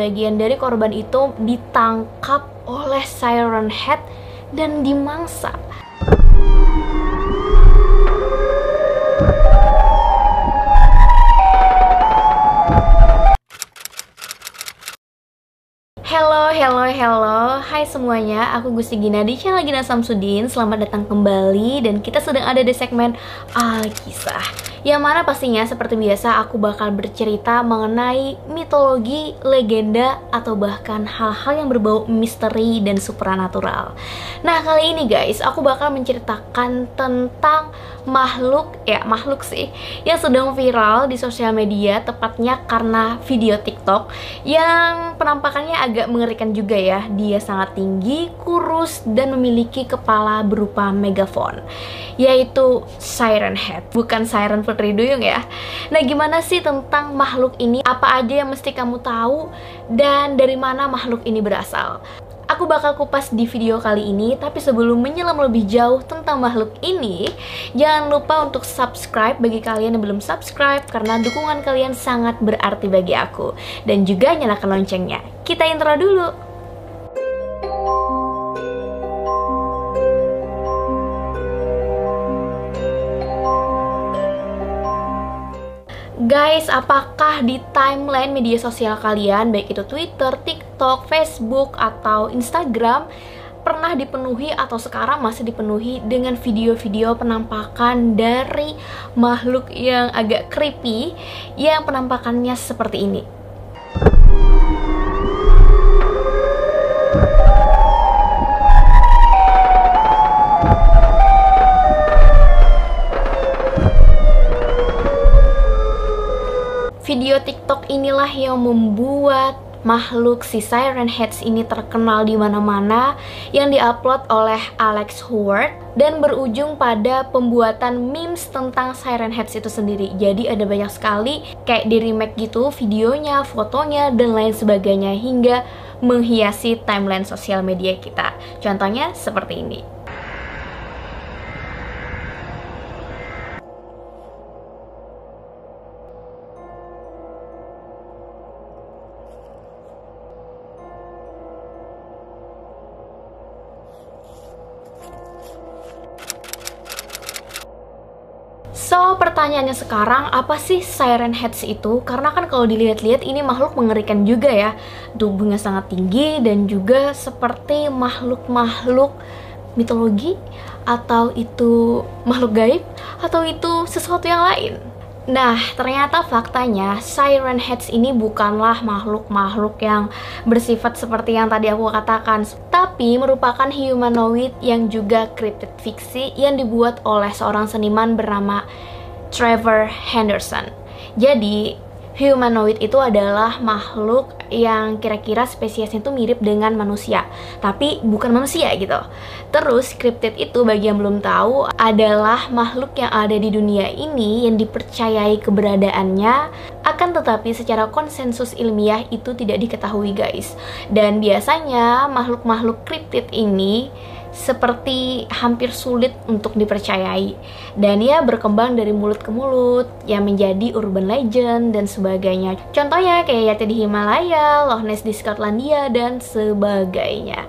sebagian dari korban itu ditangkap oleh Siren Head dan dimangsa. Hello, hello, hello. Hai semuanya, aku Gusti Gina di channel Gina Samsudin. Selamat datang kembali dan kita sedang ada di segmen Alkisah yang mana pastinya seperti biasa aku bakal bercerita mengenai mitologi, legenda, atau bahkan hal-hal yang berbau misteri dan supranatural. Nah kali ini guys, aku bakal menceritakan tentang makhluk, ya makhluk sih, yang sedang viral di sosial media, tepatnya karena video TikTok yang penampakannya agak mengerikan juga ya. Dia sangat tinggi, kurus, dan memiliki kepala berupa megafon, yaitu Siren Head, bukan Siren Putri Duyung ya. Nah, gimana sih tentang makhluk ini? Apa aja yang mesti kamu tahu dan dari mana makhluk ini berasal? Aku bakal kupas di video kali ini, tapi sebelum menyelam lebih jauh tentang makhluk ini, jangan lupa untuk subscribe bagi kalian yang belum subscribe karena dukungan kalian sangat berarti bagi aku. Dan juga nyalakan loncengnya. Kita intro dulu. Guys, apakah di timeline media sosial kalian, baik itu Twitter, TikTok, Facebook, atau Instagram, pernah dipenuhi atau sekarang masih dipenuhi dengan video-video penampakan dari makhluk yang agak creepy yang penampakannya seperti ini? Inilah yang membuat makhluk si Siren Heads ini terkenal di mana-mana yang diupload oleh Alex Howard dan berujung pada pembuatan memes tentang Siren Heads itu sendiri. Jadi ada banyak sekali kayak di remake gitu videonya, fotonya dan lain sebagainya hingga menghiasi timeline sosial media kita. Contohnya seperti ini. So, pertanyaannya sekarang, apa sih Siren Heads itu? Karena kan kalau dilihat-lihat ini makhluk mengerikan juga ya. Tubuhnya sangat tinggi dan juga seperti makhluk-makhluk mitologi atau itu makhluk gaib atau itu sesuatu yang lain. Nah, ternyata faktanya Siren Heads ini bukanlah makhluk-makhluk yang bersifat seperti yang tadi aku katakan, tapi merupakan humanoid yang juga cryptid fiksi yang dibuat oleh seorang seniman bernama Trevor Henderson. Jadi, humanoid itu adalah makhluk yang kira-kira spesiesnya itu mirip dengan manusia, tapi bukan manusia gitu. Terus cryptid itu bagi yang belum tahu adalah makhluk yang ada di dunia ini yang dipercayai keberadaannya akan tetapi secara konsensus ilmiah itu tidak diketahui guys. Dan biasanya makhluk-makhluk cryptid ini seperti hampir sulit untuk dipercayai. Dan ia berkembang dari mulut ke mulut yang menjadi urban legend dan sebagainya. Contohnya kayak Yati di Himalaya, Loch Ness di Skotlandia dan sebagainya.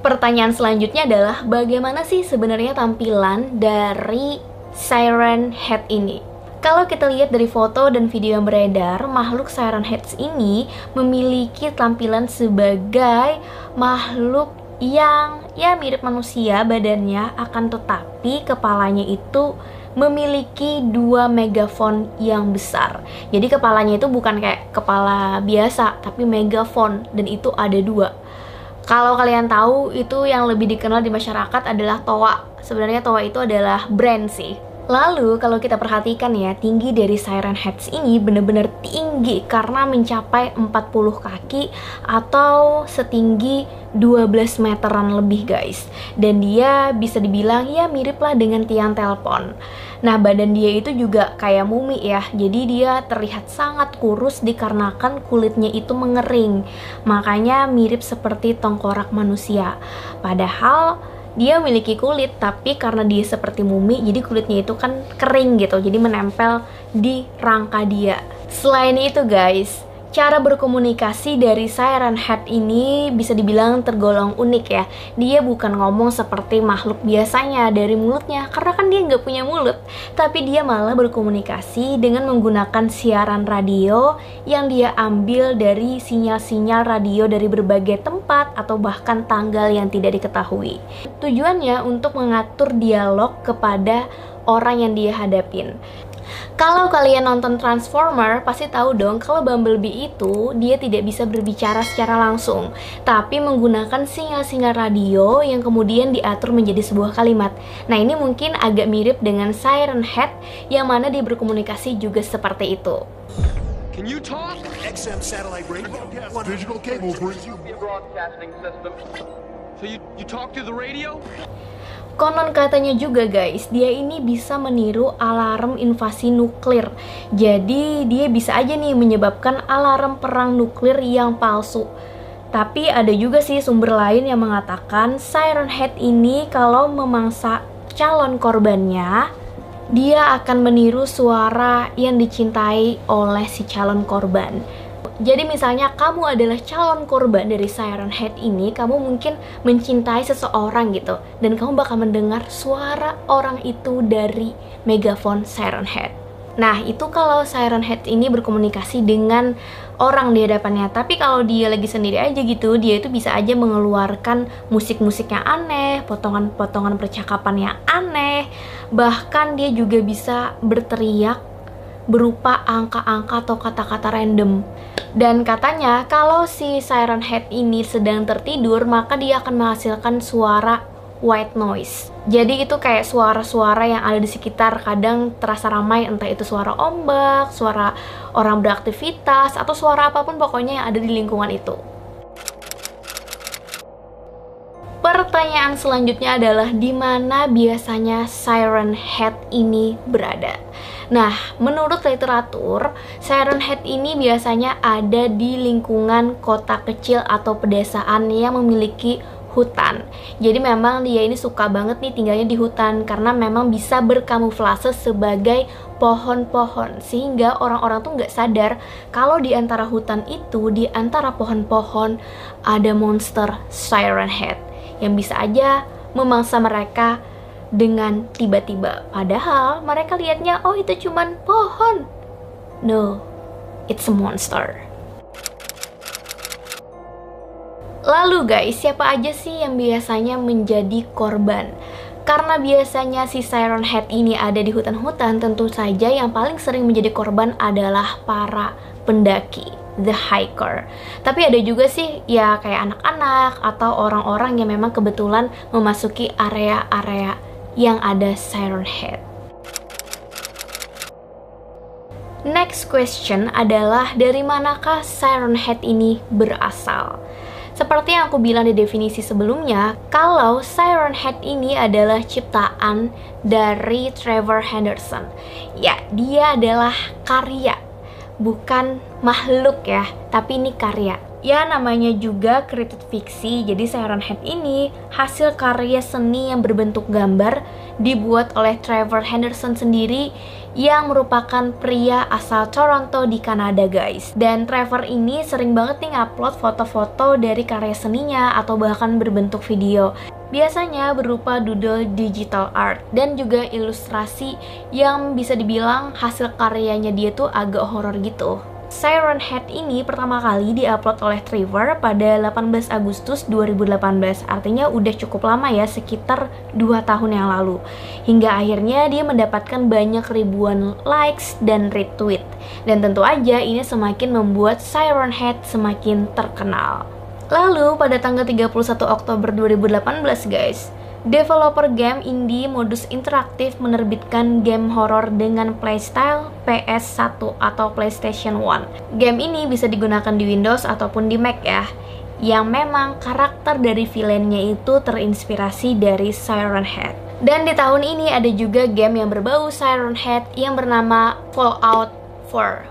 Pertanyaan selanjutnya adalah bagaimana sih sebenarnya tampilan dari Siren Head ini kalau kita lihat dari foto dan video yang beredar, makhluk Siren Heads ini memiliki tampilan sebagai makhluk yang ya mirip manusia badannya akan tetapi kepalanya itu memiliki dua megafon yang besar. Jadi kepalanya itu bukan kayak kepala biasa, tapi megafon dan itu ada dua. Kalau kalian tahu itu yang lebih dikenal di masyarakat adalah toa. Sebenarnya toa itu adalah brand sih Lalu kalau kita perhatikan ya, tinggi dari Siren Heads ini benar-benar tinggi karena mencapai 40 kaki atau setinggi 12 meteran lebih guys. Dan dia bisa dibilang ya mirip lah dengan tiang telepon. Nah badan dia itu juga kayak mumi ya, jadi dia terlihat sangat kurus dikarenakan kulitnya itu mengering. Makanya mirip seperti tengkorak manusia. Padahal dia memiliki kulit tapi karena dia seperti mumi jadi kulitnya itu kan kering gitu. Jadi menempel di rangka dia. Selain itu guys Cara berkomunikasi dari Siren Head ini bisa dibilang tergolong unik ya. Dia bukan ngomong seperti makhluk biasanya dari mulutnya, karena kan dia nggak punya mulut. Tapi dia malah berkomunikasi dengan menggunakan siaran radio yang dia ambil dari sinyal-sinyal radio dari berbagai tempat atau bahkan tanggal yang tidak diketahui. Tujuannya untuk mengatur dialog kepada orang yang dia hadapin. Kalau kalian nonton Transformer, pasti tahu dong kalau Bumblebee itu dia tidak bisa berbicara secara langsung, tapi menggunakan sinyal-sinyal radio yang kemudian diatur menjadi sebuah kalimat. Nah, ini mungkin agak mirip dengan Siren Head yang mana dia berkomunikasi juga seperti itu. Can you talk? XM satellite radio. Digital cable broadcasting system. So you you talk to the radio? Konon katanya juga guys, dia ini bisa meniru alarm invasi nuklir. Jadi dia bisa aja nih menyebabkan alarm perang nuklir yang palsu. Tapi ada juga sih sumber lain yang mengatakan Siren Head ini kalau memangsa calon korbannya, dia akan meniru suara yang dicintai oleh si calon korban. Jadi misalnya kamu adalah calon korban dari Siren Head ini, kamu mungkin mencintai seseorang gitu, dan kamu bakal mendengar suara orang itu dari megafon Siren Head. Nah, itu kalau Siren Head ini berkomunikasi dengan orang di hadapannya. Tapi kalau dia lagi sendiri aja gitu, dia itu bisa aja mengeluarkan musik-musik yang aneh, potongan-potongan percakapan yang aneh. Bahkan dia juga bisa berteriak berupa angka-angka atau kata-kata random. Dan katanya kalau si Siren Head ini sedang tertidur, maka dia akan menghasilkan suara white noise. Jadi itu kayak suara-suara yang ada di sekitar kadang terasa ramai entah itu suara ombak, suara orang beraktivitas atau suara apa pun pokoknya yang ada di lingkungan itu. Pertanyaan selanjutnya adalah di mana biasanya Siren Head ini berada? Nah, menurut literatur, Siren Head ini biasanya ada di lingkungan kota kecil atau pedesaan yang memiliki hutan. Jadi memang dia ini suka banget nih tinggalnya di hutan karena memang bisa berkamuflase sebagai pohon-pohon sehingga orang-orang tuh nggak sadar kalau di antara hutan itu di antara pohon-pohon ada monster Siren Head yang bisa aja memangsa mereka dengan tiba-tiba. Padahal mereka lihatnya, oh itu cuman pohon. No, it's a monster. Lalu guys, siapa aja sih yang biasanya menjadi korban? Karena biasanya si Siren Head ini ada di hutan-hutan, tentu saja yang paling sering menjadi korban adalah para pendaki, the hiker. Tapi ada juga sih ya kayak anak-anak atau orang-orang yang memang kebetulan memasuki area-area yang ada Siren Head. Next question adalah dari manakah Siren Head ini berasal? Seperti yang aku bilang di definisi sebelumnya, kalau Siren Head ini adalah ciptaan dari Trevor Henderson. Ya, dia adalah karya, bukan makhluk ya, tapi ini karya. Ya namanya juga kritik fiksi, jadi Siren Head ini hasil karya seni yang berbentuk gambar dibuat oleh Trevor Henderson sendiri yang merupakan pria asal Toronto di Kanada guys. Dan Trevor ini sering banget nih ngupload foto-foto dari karya seninya atau bahkan berbentuk video. Biasanya berupa doodle digital art dan juga ilustrasi yang bisa dibilang hasil karyanya dia tuh agak horor gitu. Siren Head ini pertama kali diupload oleh Trevor pada 18 Agustus 2018 Artinya udah cukup lama ya, sekitar 2 tahun yang lalu. Hingga akhirnya dia mendapatkan banyak ribuan likes dan retweet. Dan tentu aja ini semakin membuat Siren Head semakin terkenal. Lalu pada tanggal 31 Oktober 2018 guys Developer game indie modus interaktif menerbitkan game horor dengan playstyle PS1 atau PlayStation 1. Game ini bisa digunakan di Windows ataupun di Mac ya. Yang memang karakter dari villainnya itu terinspirasi dari Siren Head. Dan di tahun ini ada juga game yang berbau Siren Head yang bernama Fallout 4.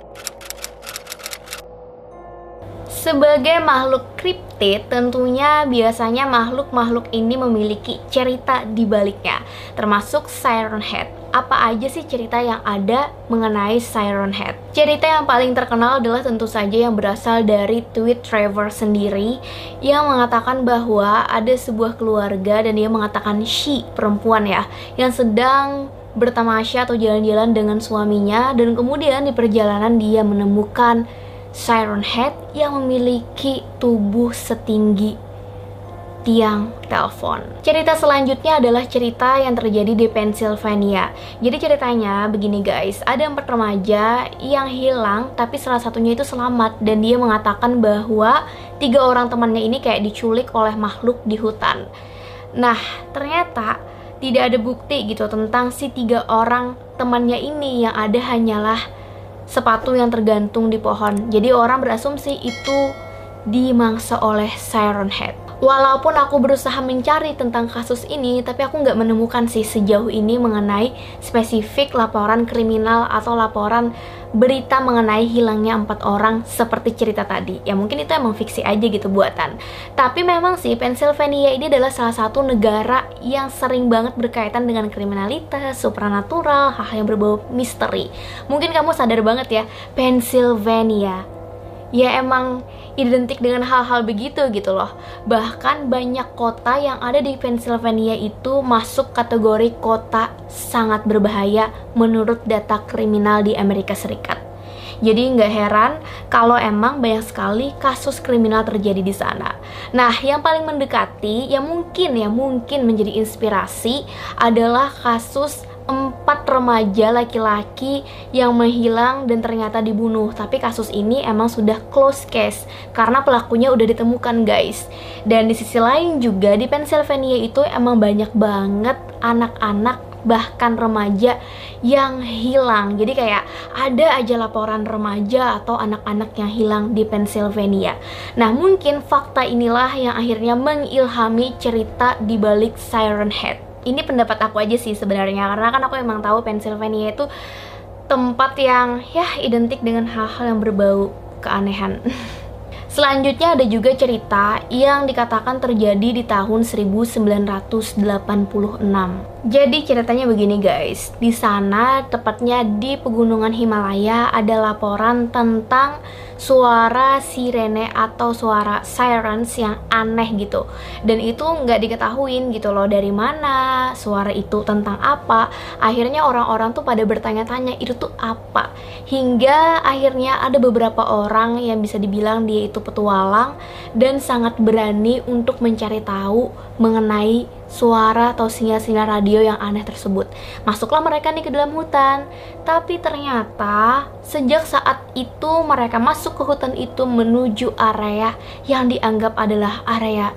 Sebagai makhluk kripto Bukti tentunya biasanya makhluk-makhluk ini memiliki cerita di baliknya, termasuk Siren Head. Apa aja sih cerita yang ada mengenai Siren Head? Cerita yang paling terkenal adalah tentu saja yang berasal dari tweet Trevor sendiri yang mengatakan bahwa ada sebuah keluarga dan dia mengatakan she perempuan ya yang sedang bertamasya atau jalan-jalan dengan suaminya dan kemudian di perjalanan dia menemukan Siren Head yang memiliki tubuh setinggi tiang telepon. Cerita selanjutnya adalah cerita yang terjadi di Pennsylvania. Jadi ceritanya begini guys, ada empat remaja yang hilang tapi salah satunya itu selamat dan dia mengatakan bahwa tiga orang temannya ini kayak diculik oleh makhluk di hutan. Nah, ternyata tidak ada bukti gitu tentang si tiga orang temannya ini yang ada hanyalah sepatu yang tergantung di pohon. Jadi orang berasumsi itu dimangsa oleh Siren Head. Walaupun aku berusaha mencari tentang kasus ini, tapi aku nggak menemukan sih sejauh ini mengenai spesifik laporan kriminal atau laporan berita mengenai hilangnya empat orang seperti cerita tadi. Ya mungkin itu emang fiksi aja gitu buatan. Tapi memang sih Pennsylvania ini adalah salah satu negara yang sering banget berkaitan dengan kriminalitas, supranatural, hal-hal yang berbau misteri. Mungkin kamu sadar banget ya, Pennsylvania ya emang identik dengan hal-hal begitu gitu loh. Bahkan banyak kota yang ada di Pennsylvania itu masuk kategori kota sangat berbahaya menurut data kriminal di Amerika Serikat. Jadi nggak heran kalau emang banyak sekali kasus kriminal terjadi di sana. Nah, yang paling mendekati, yang mungkin ya mungkin menjadi inspirasi adalah kasus empat remaja laki-laki yang menghilang dan ternyata dibunuh. Tapi kasus ini emang sudah close case karena pelakunya udah ditemukan guys. Dan di sisi lain juga di Pennsylvania itu emang banyak banget anak-anak bahkan remaja yang hilang. Jadi kayak ada aja laporan remaja atau anak-anak yang hilang di Pennsylvania. Nah, mungkin fakta inilah yang akhirnya mengilhami cerita di balik Siren Head ini pendapat aku aja sih sebenarnya karena kan aku emang tahu Pennsylvania itu tempat yang ya identik dengan hal-hal yang berbau keanehan. Selanjutnya ada juga cerita yang dikatakan terjadi di tahun 1986. Jadi ceritanya begini guys, di sana tepatnya di pegunungan Himalaya ada laporan tentang suara sirene atau suara sirens yang aneh gitu. Dan itu nggak diketahuin gitu loh dari mana suara itu tentang apa. Akhirnya orang-orang tuh pada bertanya-tanya itu tuh apa? Hingga akhirnya ada beberapa orang yang bisa dibilang dia itu petualang dan sangat berani untuk mencari tahu mengenai suara atau sinyal-sinyal radio yang aneh tersebut. Masuklah mereka nih ke dalam hutan, tapi ternyata sejak saat itu mereka masuk ke hutan itu menuju area yang dianggap adalah area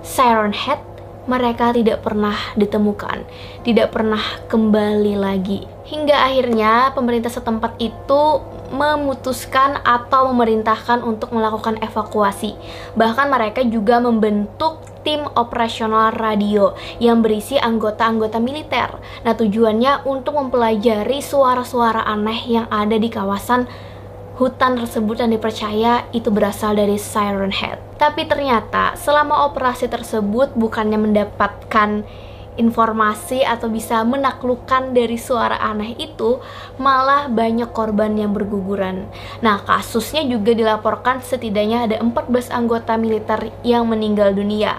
Siren Head, mereka tidak pernah ditemukan, tidak pernah kembali lagi. Hingga akhirnya pemerintah setempat itu memutuskan atau memerintahkan untuk melakukan evakuasi. Bahkan mereka juga membentuk tim operasional radio yang berisi anggota-anggota militer. Nah, tujuannya untuk mempelajari suara-suara aneh yang ada di kawasan hutan tersebut yang dipercaya itu berasal dari Siren Head. Tapi ternyata selama operasi tersebut bukannya mendapatkan informasi atau bisa menaklukkan dari suara aneh itu, malah banyak korban yang berguguran. Nah, kasusnya juga dilaporkan setidaknya ada 14 anggota militer yang meninggal dunia.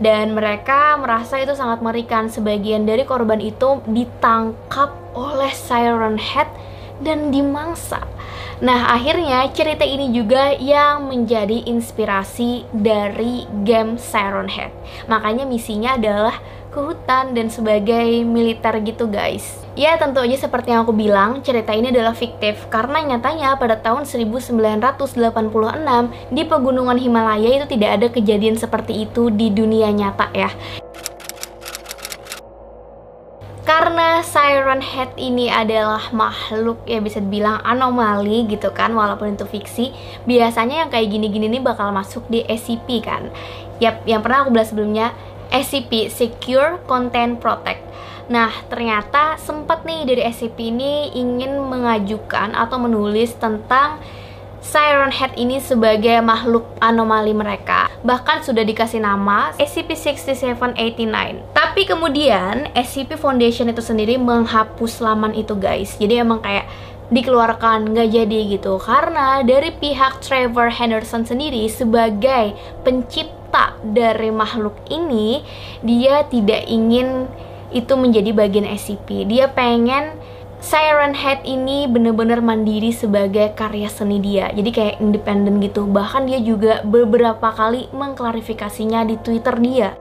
Dan mereka merasa itu sangat merikan. Sebagian dari korban itu ditangkap oleh Siren Head dan dimangsa. Nah, akhirnya cerita ini juga yang menjadi inspirasi dari game Siren Head. Makanya misinya adalah ke hutan dan sebagai militer gitu guys. Ya tentu aja seperti yang aku bilang, cerita ini adalah fiktif karena nyatanya pada tahun 1986 di pegunungan Himalaya itu tidak ada kejadian seperti itu di dunia nyata ya. Karena Siren Head ini adalah makhluk ya bisa dibilang anomali gitu kan walaupun itu fiksi, biasanya yang kayak gini-gini nih bakal masuk di SCP kan. Yap, yang pernah aku bahas sebelumnya SCP Secure Content Protect. Nah, ternyata sempat nih dari SCP ini ingin mengajukan atau menulis tentang Siren Head ini sebagai makhluk anomali mereka. bahkan sudah dikasih nama SCP-6789. Tapi kemudian SCP Foundation itu sendiri menghapus laman itu guys. Jadi emang kayak dikeluarkan nggak jadi gitu karena dari pihak Trevor Henderson sendiri sebagai pencipta dari makhluk ini dia tidak ingin itu menjadi bagian SCP dia pengen Siren Head ini bener-bener mandiri sebagai karya seni dia. Jadi kayak independen gitu. Bahkan dia juga beberapa kali mengklarifikasinya di Twitter dia.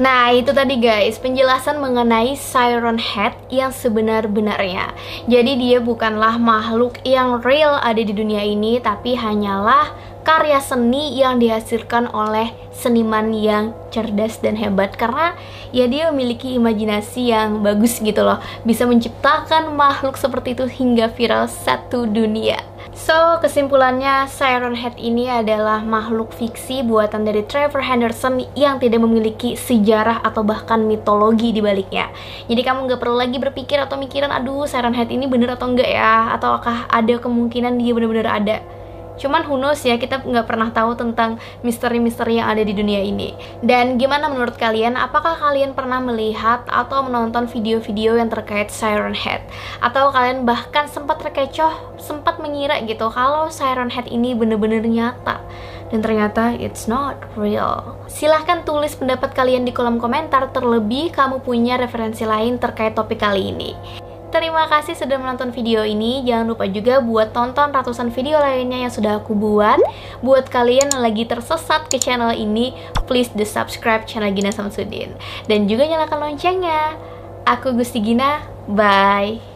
Nah, itu tadi guys, penjelasan mengenai Siren Head yang sebenar-benarnya. Jadi dia bukanlah makhluk yang real ada di dunia ini, tapi hanyalah karya seni yang dihasilkan oleh seniman yang cerdas dan hebat karena ya dia memiliki imajinasi yang bagus gitu loh bisa menciptakan makhluk seperti itu hingga viral satu dunia So, kesimpulannya Siren Head ini adalah makhluk fiksi buatan dari Trevor Henderson yang tidak memiliki sejarah atau bahkan mitologi di baliknya. Jadi kamu nggak perlu lagi berpikir atau mikiran, aduh Siren Head ini bener atau enggak ya? Ataukah ada kemungkinan dia bener-bener ada? Cuman who knows ya, kita nggak pernah tahu tentang misteri-misteri yang ada di dunia ini. Dan gimana menurut kalian? Apakah kalian pernah melihat atau menonton video-video yang terkait Siren Head? Atau kalian bahkan sempat terkecoh, sempat mengira gitu kalau Siren Head ini bener-bener nyata? dan ternyata it's not real. Silahkan tulis pendapat kalian di kolom komentar, terlebih kamu punya referensi lain terkait topik kali ini. Terima kasih sudah menonton video ini. Jangan lupa juga buat tonton ratusan video lainnya yang sudah aku buat. Buat kalian yang lagi tersesat ke channel ini, please di subscribe channel Gina Samsudin. Dan juga nyalakan loncengnya. Aku Gusti Gina, bye.